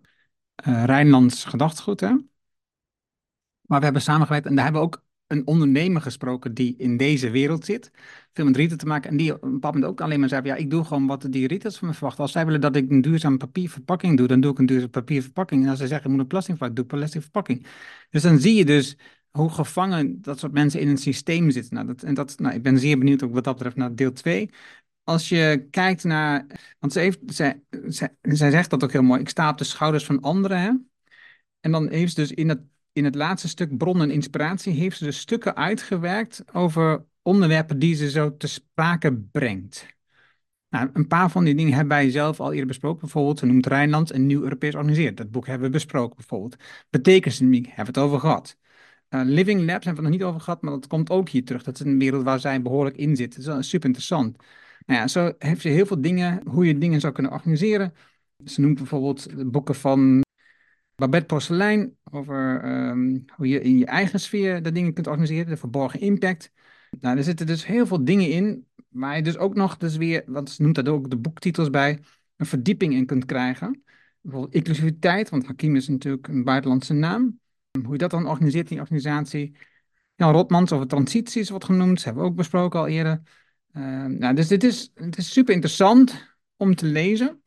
Rijnlands Gedachtegoed. Hè? Maar we hebben samengewerkt en daar hebben we ook een ondernemer gesproken die in deze wereld zit, veel met retail te maken, en die op een bepaald moment ook alleen maar zei, ja, ik doe gewoon wat die retailers van me verwachten. Als zij willen dat ik een duurzame papierverpakking doe, dan doe ik een duurzame papierverpakking. En als ze zeggen, ik moet een plastic doe ik plastic verpakking. Dus dan zie je dus hoe gevangen dat soort mensen in een systeem zitten. Nou, dat, en dat, nou, ik ben zeer benieuwd ook wat dat betreft naar deel 2. Als je kijkt naar, want ze heeft, zij, zij, zegt dat ook heel mooi, ik sta op de schouders van anderen. Hè? En dan heeft ze dus in het in het laatste stuk Bron en Inspiratie heeft ze dus stukken uitgewerkt over onderwerpen die ze zo te sprake brengt. Nou, een paar van die dingen hebben wij zelf al eerder besproken. Bijvoorbeeld, ze noemt Rijnland een nieuw Europees organiseerd. Dat boek hebben we besproken bijvoorbeeld. Betekenisdynamiek hebben we het over gehad. Uh, Living Labs hebben we het nog niet over gehad, maar dat komt ook hier terug. Dat is een wereld waar zij behoorlijk in zit. Dat is super interessant. Nou ja, zo heeft ze heel veel dingen, hoe je dingen zou kunnen organiseren. Ze noemt bijvoorbeeld boeken van Babette Porcelein over ehm, hoe je in je eigen sfeer de dingen kunt organiseren, de verborgen impact. Nou, er zitten dus heel veel dingen in, waar je dus ook nog dus weer, want ze noemt dat ook de boektitels bij, een verdieping in kunt krijgen. Bijvoorbeeld inclusiviteit, want Hakim is natuurlijk een buitenlandse naam. Hoe je dat dan organiseert in die organisatie. Ja, Rotmans over transities wordt genoemd, dat hebben we ook besproken al eerder. Uh, nou, dus dit is, het is super interessant om te lezen.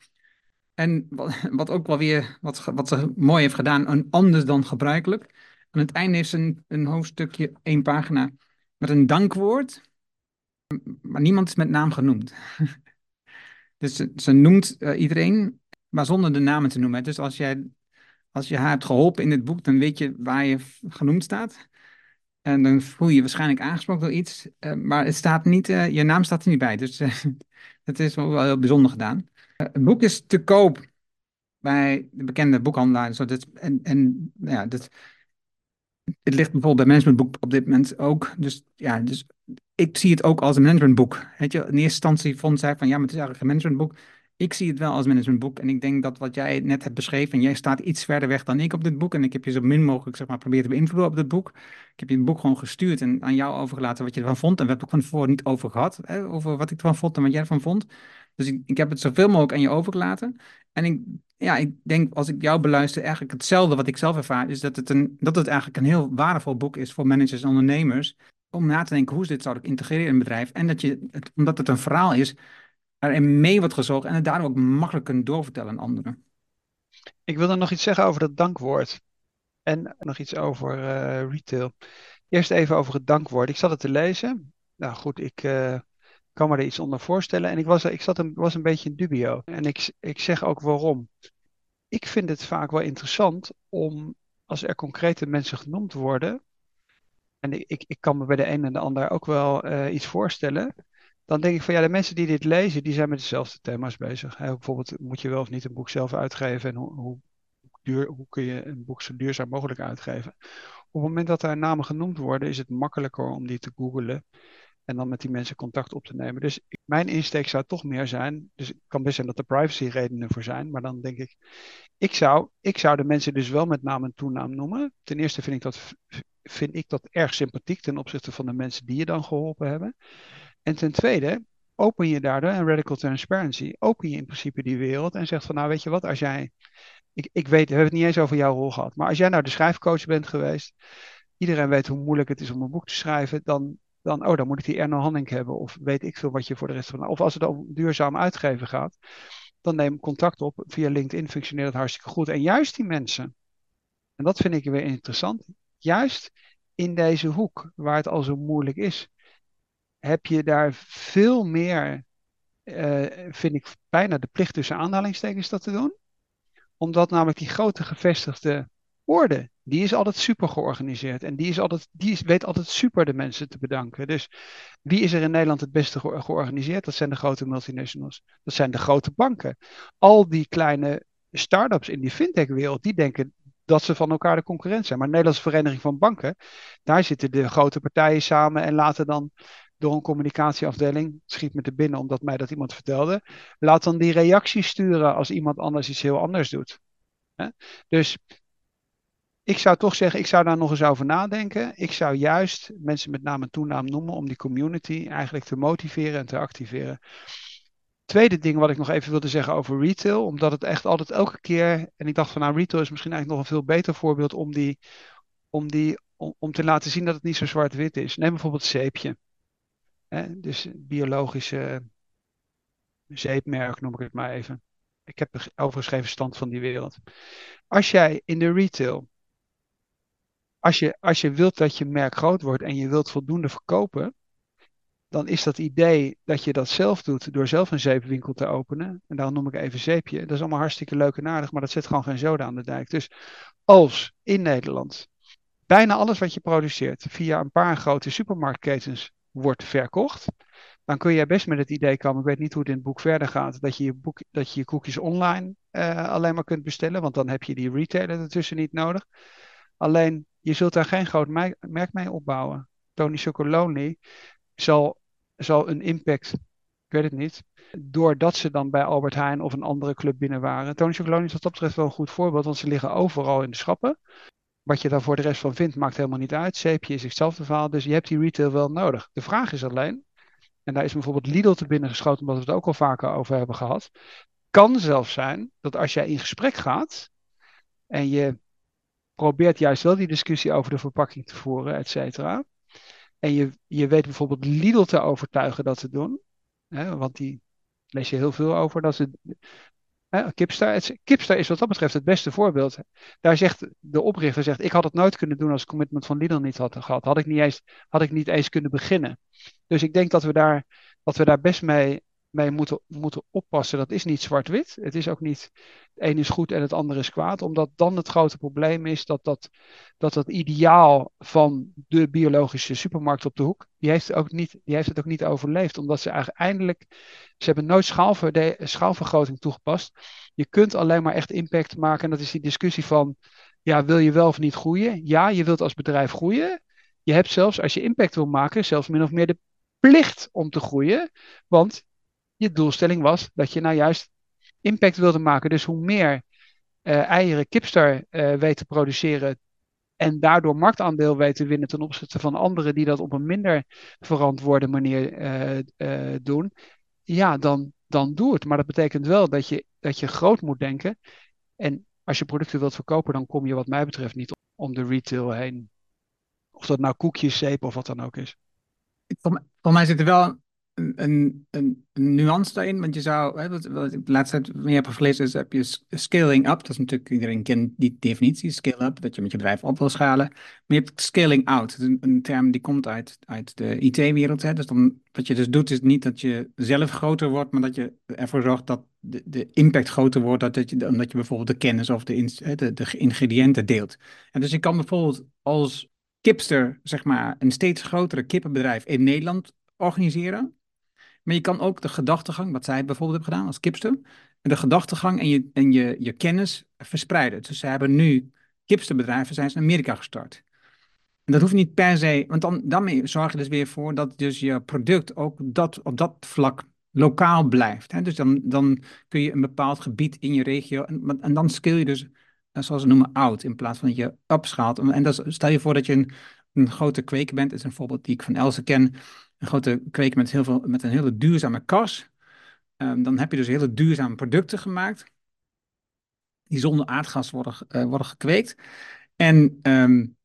En wat, <laughs> wat ook wel weer, wat, wat ze mooi heeft gedaan, anders dan gebruikelijk. Aan het einde ze een, een hoofdstukje, één pagina, met een dankwoord. Maar niemand is met naam genoemd. <laughs> dus ze, noemt uh, iedereen, maar zonder de namen te noemen. Dus als, jij, als je haar hebt geholpen in dit boek, dan weet je waar je genoemd staat. En dan voel je je waarschijnlijk aangesproken door iets. Uh, maar het staat niet, uh, je naam staat er niet bij. Dus <laughs> dat is wel heel bijzonder gedaan. Het boek is te koop bij de bekende boekhandelaar. Zo dat, en en ja, dat, het ligt bijvoorbeeld bij managementboek op dit moment ook. Dus ja, dus ik zie het ook als een managementboek. Weet je, in eerste instantie vond zij van ja, maar het is eigenlijk een managementboek. Ik zie het wel als managementboek. En ik denk dat wat jij net hebt beschreven, en jij staat iets verder weg dan ik op dit boek. En ik heb je zo min mogelijk zeg maar, proberen te beïnvloeden op dit boek. Ik heb je het boek gewoon gestuurd en aan jou overgelaten wat je ervan vond. En we hebben het ook van tevoren niet over gehad, hè, over wat ik ervan vond en wat jij ervan vond. Dus ik, ik heb het zoveel mogelijk aan je overgelaten. En ik, ja, ik denk als ik jou beluister, eigenlijk hetzelfde wat ik zelf ervaar, is dat het, een, dat het eigenlijk een heel waardevol boek is voor managers en ondernemers. Om na te denken, hoe dit zou ik integreren in een bedrijf? En dat je, omdat het een verhaal is, erin mee wordt gezogen en het daarom ook makkelijk kunt doorvertellen aan anderen. Ik wil dan nog iets zeggen over dat dankwoord. En nog iets over uh, retail. Eerst even over het dankwoord. Ik zat het te lezen. Nou goed, ik, uh, kan me er iets onder voorstellen. En ik was, ik zat een, was een beetje in dubio. En ik, ik zeg ook waarom. Ik vind het vaak wel interessant om, als er concrete mensen genoemd worden, en ik, ik kan me bij de een en de ander ook wel uh, iets voorstellen, dan denk ik van ja, de mensen die dit lezen, die zijn met dezelfde thema's bezig. Bijvoorbeeld, moet je wel of niet een boek zelf uitgeven en hoe, duur, hoe kun je een boek zo duurzaam mogelijk uitgeven. Op het moment dat er namen genoemd worden, is het makkelijker om die te googlen en dan met die mensen contact op te nemen. Dus mijn insteek zou toch meer zijn. Dus het kan best zijn dat er privacy redenen voor zijn. Maar dan denk ik, ik zou, ik zou de mensen dus wel met naam en toenaam noemen. Ten eerste vind ik dat, vind ik dat erg sympathiek ten opzichte van de mensen die je dan geholpen hebben. En ten tweede, open je daardoor, en radical transparency, open je in principe die wereld en zegt van nou weet je wat, als jij, ik, ik weet, we hebben het niet eens over jouw rol gehad, maar als jij nou de schrijfcoach bent geweest, iedereen weet hoe moeilijk het is om een boek te schrijven, dan dan, oh, dan moet ik die Erno Hanning hebben. Of weet ik veel wat je voor de rest van. Of als het om duurzaam uitgeven gaat, dan neem contact op. Via LinkedIn functioneert het hartstikke goed. En juist die mensen, en dat vind ik weer interessant, juist in deze hoek waar het al zo moeilijk is, heb je daar veel meer, uh, vind ik bijna de plicht tussen aanhalingstekens dat te doen. Omdat namelijk die grote gevestigde orde, die is altijd super georganiseerd. En die, is altijd, die is, weet altijd super de mensen te bedanken. Dus wie is er in Nederland het beste georganiseerd? Dat zijn de grote multinationals. Dat zijn de grote banken. Al die kleine start-ups in die fintech-wereld, die denken dat ze van elkaar de concurrent zijn. Maar de Nederlandse Vereniging van Banken, daar zitten de grote partijen samen en laten dan door een communicatieafdeling, schiet me te binnen omdat mij dat iemand vertelde, laat dan die reacties sturen als iemand anders iets heel anders doet. Dus ik zou toch zeggen, ik zou daar nog eens over nadenken. Ik zou juist mensen met naam en toenaam noemen om die community eigenlijk te motiveren en te activeren. tweede ding wat ik nog even wilde zeggen over retail, omdat het echt altijd elke keer, en ik dacht van nou retail is misschien eigenlijk nog een veel beter voorbeeld om, die, om, die, om, om te laten zien dat het niet zo zwart-wit is. Neem bijvoorbeeld zeepje. Hè, dus biologische zeepmerk noem ik het maar even. Ik heb overgeschreven stand van die wereld. Als jij in de retail, als je, als je wilt dat je merk groot wordt en je wilt voldoende verkopen, dan is dat idee dat je dat zelf doet door zelf een zeepwinkel te openen. En daarom noem ik even zeepje. Dat is allemaal hartstikke leuk en aardig, maar dat zet gewoon geen zoden aan de dijk. Dus als in Nederland bijna alles wat je produceert via een paar grote supermarktketens wordt verkocht, dan kun je best met het idee komen, ik weet niet hoe het in het boek verder gaat, dat je je, boek, dat je, je koekjes online uh, alleen maar kunt bestellen, want dan heb je die retailer ertussen niet nodig. Alleen, je zult daar geen groot merk mee opbouwen. Tony Chocolonely zal, zal een impact, ik weet het niet, doordat ze dan bij Albert Heijn of een andere club binnen waren. Tony Chocolonely is wat dat betreft wel een goed voorbeeld, want ze liggen overal in de schappen. Wat je daar voor de rest van vindt, maakt helemaal niet uit. Zeepje is hetzelfde verhaal, dus je hebt die retail wel nodig. De vraag is alleen, en daar is bijvoorbeeld Lidl te binnen geschoten, omdat we het ook al vaker over hebben gehad. Kan zelfs zijn dat als jij in gesprek gaat en je probeert juist wel die discussie over de verpakking te voeren, et cetera. En je, je weet bijvoorbeeld Lidl te overtuigen dat te doen. Hè, want die lees je heel veel over. Dat ze, Kipstar, Kipstar is wat dat betreft het beste voorbeeld. Daar zegt de oprichter, zegt, ik had het nooit kunnen doen als ik commitment van Lidl niet had gehad. Had ik niet eens, had ik niet eens kunnen beginnen. Dus ik denk dat we daar, dat we daar best mee, mee moeten, moeten oppassen. Dat is niet zwart-wit. Het is ook niet het een is goed en het andere is kwaad. Omdat dan het grote probleem is dat dat, dat, dat ideaal van de biologische supermarkt op de hoek, die heeft, ook niet, die heeft het ook niet overleefd. Omdat ze uiteindelijk, ze hebben nooit schaalvergroting toegepast. Je kunt alleen maar echt impact maken. En dat is die discussie van, ja, wil je wel of niet groeien? Ja, je wilt als bedrijf groeien. Je hebt zelfs, als je impact wil maken, zelfs min of meer de plicht om te groeien. Want je doelstelling was dat je nou juist impact wilde maken. Dus hoe meer uh, eieren Kipstar uh, weet te produceren en daardoor marktaandeel weet te winnen ten opzichte van anderen die dat op een minder verantwoorde manier uh, doen, ja, dan, dan doe het. Maar dat betekent wel dat je, dat je groot moet denken. En als je producten wilt verkopen, dan kom je wat mij betreft niet om de retail heen. Of dat nou koekjes, zeep of wat dan ook is. Voor, voor mij zit er wel een, een, nuance daarin. Want je zou, wat, ik de laatste tijd meer heb gelezen, is heb je scaling up. Dat is natuurlijk, iedereen kent die definitie, scale up, dat je met je bedrijf op wil schalen. Maar je hebt scaling out. Een, term die komt uit, uit de IT-wereld. Dus dan, wat je dus doet, is niet dat je zelf groter wordt, maar dat je ervoor zorgt dat de, de impact groter wordt, dat, dat je, omdat je bijvoorbeeld de kennis of de, de, de ingrediënten deelt. En dus je kan bijvoorbeeld als kipster, zeg maar, een steeds grotere kippenbedrijf in Nederland organiseren. Maar je kan ook de gedachtegang, wat zij bijvoorbeeld hebben gedaan als kipster, de gedachtegang en je, en je, je kennis verspreiden. Dus ze hebben nu kipsterbedrijven zijn ze in Amerika gestart. En dat hoeft niet per se, want dan, daarmee zorg je dus weer voor dat dus je product ook dat, op dat vlak lokaal blijft. Hè? Dus dan, dan kun je een bepaald gebied in je regio, en, en dan scale je dus, eh, zoals ze noemen, out, in plaats van dat je upschaalt. En stel je voor dat je een, een grote kweker bent, dat is een voorbeeld die ik van Else ken een grote kweker met, heel veel, met een hele duurzame kas. Um, dan heb je dus hele duurzame producten gemaakt. Die zonder aardgas worden, uh, worden gekweekt. En um,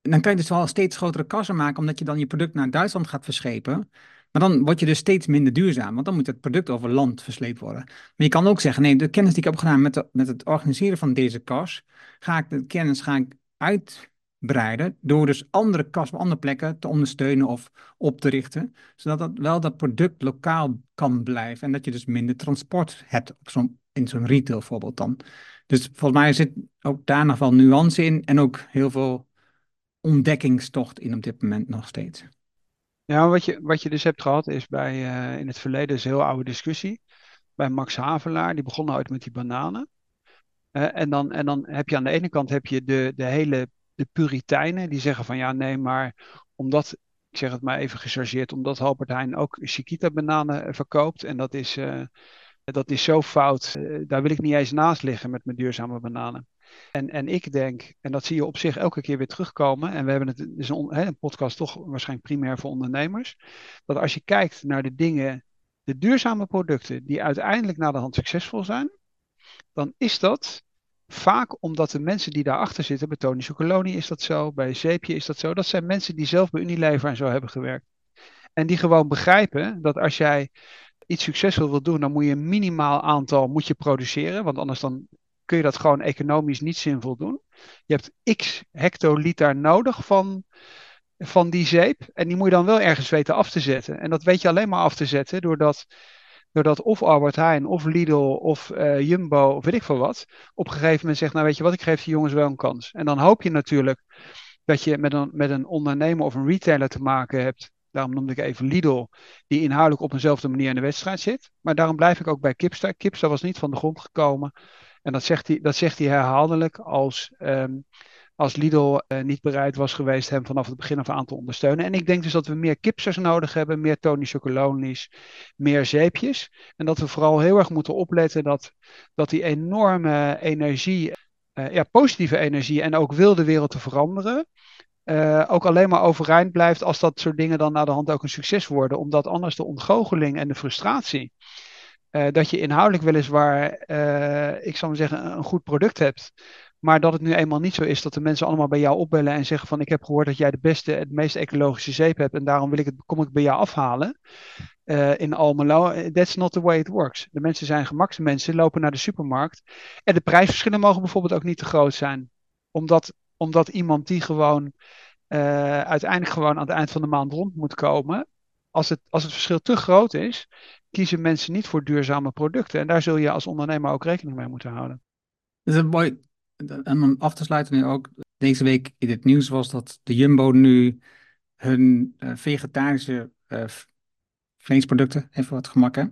dan kan je dus wel steeds grotere kassen maken, omdat je dan je product naar Duitsland gaat verschepen. Maar dan word je dus steeds minder duurzaam, want dan moet het product over land versleept worden. Maar je kan ook zeggen, nee, de kennis die ik heb gedaan met, met het organiseren van deze kas, ga ik de kennis ga ik uit, breiden. Door dus andere kassen op andere plekken te ondersteunen of op te richten. Zodat dat wel dat product lokaal kan blijven. En dat je dus minder transport hebt op zo'n, in zo'n retail voorbeeld dan. Dus volgens mij zit ook daar nog wel nuance in. En ook heel veel ontdekkingstocht in op dit moment nog steeds. Ja, wat je, wat je dus hebt gehad is bij, uh, in het verleden, is een heel oude discussie. Bij Max Havelaar, die begon uit met die bananen. Uh, en, dan, en dan heb je aan de ene kant heb je de, de hele de Puritijnen, die zeggen van ja, nee, maar omdat, ik zeg het maar even gechargeerd, omdat Albert Heijn ook Chiquita-bananen eh, verkoopt. En dat is, uh, dat is zo fout. Uh, daar wil ik niet eens naast liggen met mijn duurzame bananen. En, en ik denk, en dat zie je op zich elke keer weer terugkomen. En we hebben het, is een, een podcast toch waarschijnlijk primair voor ondernemers. Dat als je kijkt naar de dingen de duurzame producten die uiteindelijk naar de hand succesvol zijn, dan is dat vaak omdat de mensen die daarachter zitten, bij Tonische Kolonie is dat zo, bij Zeepje is dat zo, dat zijn mensen die zelf bij Unilever en zo hebben gewerkt. En die gewoon begrijpen dat als jij iets succesvol wil doen, dan moet je een minimaal aantal moet je produceren, want anders dan kun je dat gewoon economisch niet zinvol doen. Je hebt x hectoliter nodig van, van die zeep en die moet je dan wel ergens weten af te zetten. En dat weet je alleen maar af te zetten doordat doordat of Albert Heijn of Lidl of uh, Jumbo of weet ik veel wat op een gegeven moment zegt, nou weet je wat, ik geef die jongens wel een kans. En dan hoop je natuurlijk dat je met een, met een ondernemer of een retailer te maken hebt. Daarom noemde ik even Lidl, die inhoudelijk op eenzelfde manier in de wedstrijd zit. Maar daarom blijf ik ook bij Kipster. Kipster was niet van de grond gekomen. En dat zegt hij, dat zegt hij herhaaldelijk als um, als Lidl uh, niet bereid was geweest hem vanaf het begin af aan te ondersteunen. En ik denk dus dat we meer kipsers nodig hebben, meer Tony Chocolonies, meer zeepjes. En dat we vooral heel erg moeten opletten dat, dat die enorme energie, uh, ja, positieve energie en ook wil de wereld te veranderen, uh, ook alleen maar overeind blijft als dat soort dingen dan naar de hand ook een succes worden. Omdat anders de ontgoocheling en de frustratie, dat je inhoudelijk weliswaar, ik zou maar zeggen, een goed product hebt. Maar dat het nu eenmaal niet zo is dat de mensen allemaal bij jou opbellen en zeggen van ik heb gehoord dat jij de beste, het meest ecologische zeep hebt en daarom wil ik het, kom ik bij jou afhalen uh, in Almelo. That's not the way it works. De mensen zijn gemaksmensen, lopen naar de supermarkt. En de prijsverschillen mogen bijvoorbeeld ook niet te groot zijn. Omdat, omdat iemand die gewoon uh, uiteindelijk gewoon aan het eind van de maand rond moet komen. Als het, als het verschil te groot is, kiezen mensen niet voor duurzame producten. En daar zul je als ondernemer ook rekening mee moeten houden. Dat is een mooi, en om af te sluiten nu ook, deze week in het nieuws was dat de Jumbo nu hun uh, vegetarische uh, vleesproducten, even wat gemak hè,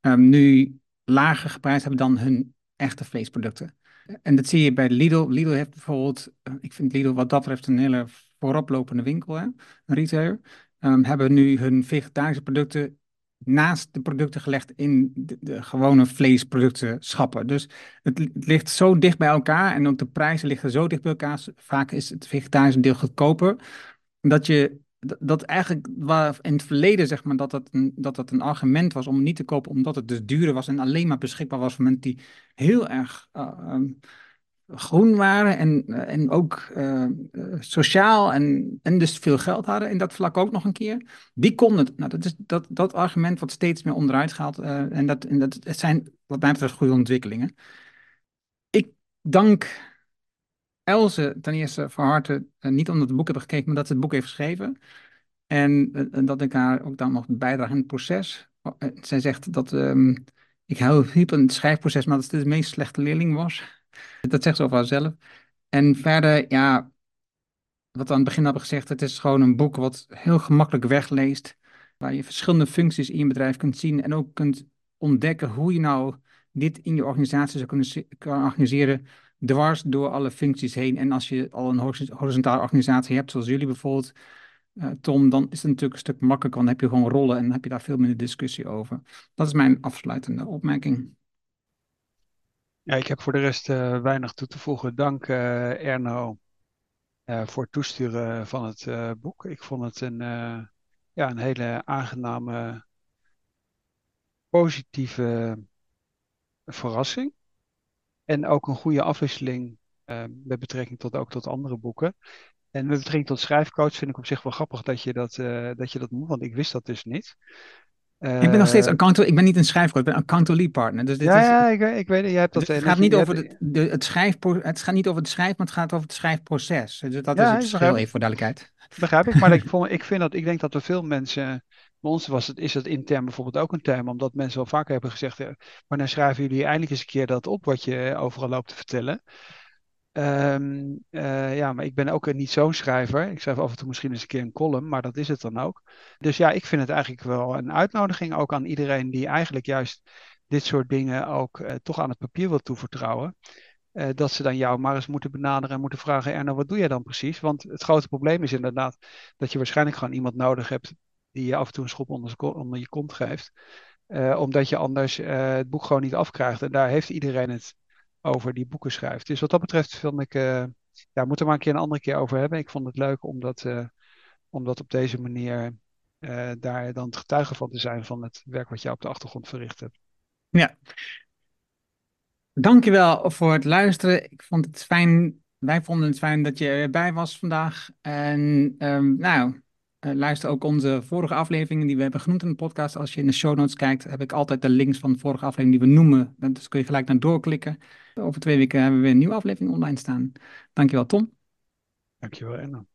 um, nu lager geprijsd hebben dan hun echte vleesproducten. En dat zie je bij Lidl. Lidl heeft bijvoorbeeld, uh, ik vind Lidl wat dat betreft een hele vooroplopende winkel, hè, een retailer. Um, hebben nu hun vegetarische producten naast de producten gelegd in de, gewone vleesproducten schappen. Dus het, ligt zo dicht bij elkaar en ook de prijzen liggen zo dicht bij elkaar. Vaak is het vegetarische deel goedkoper. Dat je dat eigenlijk waar in het verleden zeg maar dat dat, een, dat dat een argument was om niet te kopen omdat het dus duurder was en alleen maar beschikbaar was voor mensen die heel erg uh, groen waren en, eh, en ook uh, sociaal en, en dus veel geld hadden in dat vlak ook nog een keer. Die konden het. Nou, dat is dat, dat argument wat steeds meer onderuit. Uh, en dat, en dat het zijn wat mij betreft goede ontwikkelingen. Ik dank Elze ten eerste van harte, niet omdat het boek hebben gekeken, maar dat ze het boek heeft geschreven. En, dat ik haar ook dan nog bijdrage in het proces. Zij zegt dat um, ik hielp in het schrijfproces, maar dat het de meest slechte leerling was. Dat zegt ze over haarzelf. En verder, ja, wat we aan het begin hebben gezegd, het is gewoon een boek wat heel gemakkelijk wegleest, waar je verschillende functies in je bedrijf kunt zien en ook kunt ontdekken hoe je nou dit in je organisatie zou kunnen organiseren, dwars door alle functies heen. En als je al een horizontale organisatie hebt, zoals jullie bijvoorbeeld, uh, Tom, dan is het natuurlijk een stuk makkelijker, want dan heb je gewoon rollen en dan heb je daar veel minder discussie over. Dat is mijn afsluitende opmerking. Ja, ik heb voor de rest uh, weinig toe te voegen. Dank uh, Erno uh, voor het toesturen van het boek. Ik vond het een, ja, een hele aangename, positieve verrassing. En ook een goede afwisseling met betrekking tot ook tot andere boeken. En met betrekking tot schrijfcoach vind ik op zich wel grappig dat je dat, dat, je dat moet, want ik wist dat dus niet ik ben nog steeds eh, account, ik ben niet een schrijfcoach, ik ben accountability partner. Dus dit ja, is, ja ik, ik weet het. Je hebt dat. Dus het gaat niet over de, de, het schrijfpro, het gaat niet over het schrijven, maar het gaat over het schrijfproces. Dus dat ja, is het verschil even voor duidelijkheid. Begrijp ik, maar <laughs> ik, vond, ik vind dat, ik denk dat er veel mensen, bij ons was het, is het intern bijvoorbeeld ook een term, omdat mensen wel vaker hebben gezegd, eh, wanneer schrijven jullie eindelijk eens een keer dat op wat je overal loopt te vertellen. Um, uh, ja, maar ik ben ook niet zo'n schrijver. Ik schrijf af en toe misschien eens een keer een column, maar dat is het dan ook. Dus ja, ik vind het eigenlijk wel een uitnodiging ook aan iedereen die eigenlijk juist dit soort dingen ook uh, toch aan het papier wil toevertrouwen. Uh, dat ze dan jou maar eens moeten benaderen en moeten vragen: Erno, wat doe jij dan precies? Want het grote probleem is inderdaad dat je waarschijnlijk gewoon iemand nodig hebt die je af en toe een schop onder, onder je kont geeft. omdat je anders het boek gewoon niet afkrijgt. En daar heeft iedereen het over die boeken schrijft. Dus wat dat betreft vind ik, uh, ja, moeten we maar een keer een andere keer over hebben. Ik vond het leuk om dat, dat op deze manier uh, daar dan getuige van te zijn van het werk wat jij op de achtergrond verricht hebt. Ja. Dankjewel voor het luisteren. Ik vond het fijn, wij vonden het fijn dat je erbij was vandaag. En um, nou, luister ook onze vorige afleveringen die we hebben genoemd in de podcast. Als je in de show notes kijkt, heb ik altijd de links van de vorige aflevering die we noemen. Dus kun je gelijk naar doorklikken. Over twee weken hebben we weer een nieuwe aflevering online staan. Dankjewel Tom. Dankjewel Enno.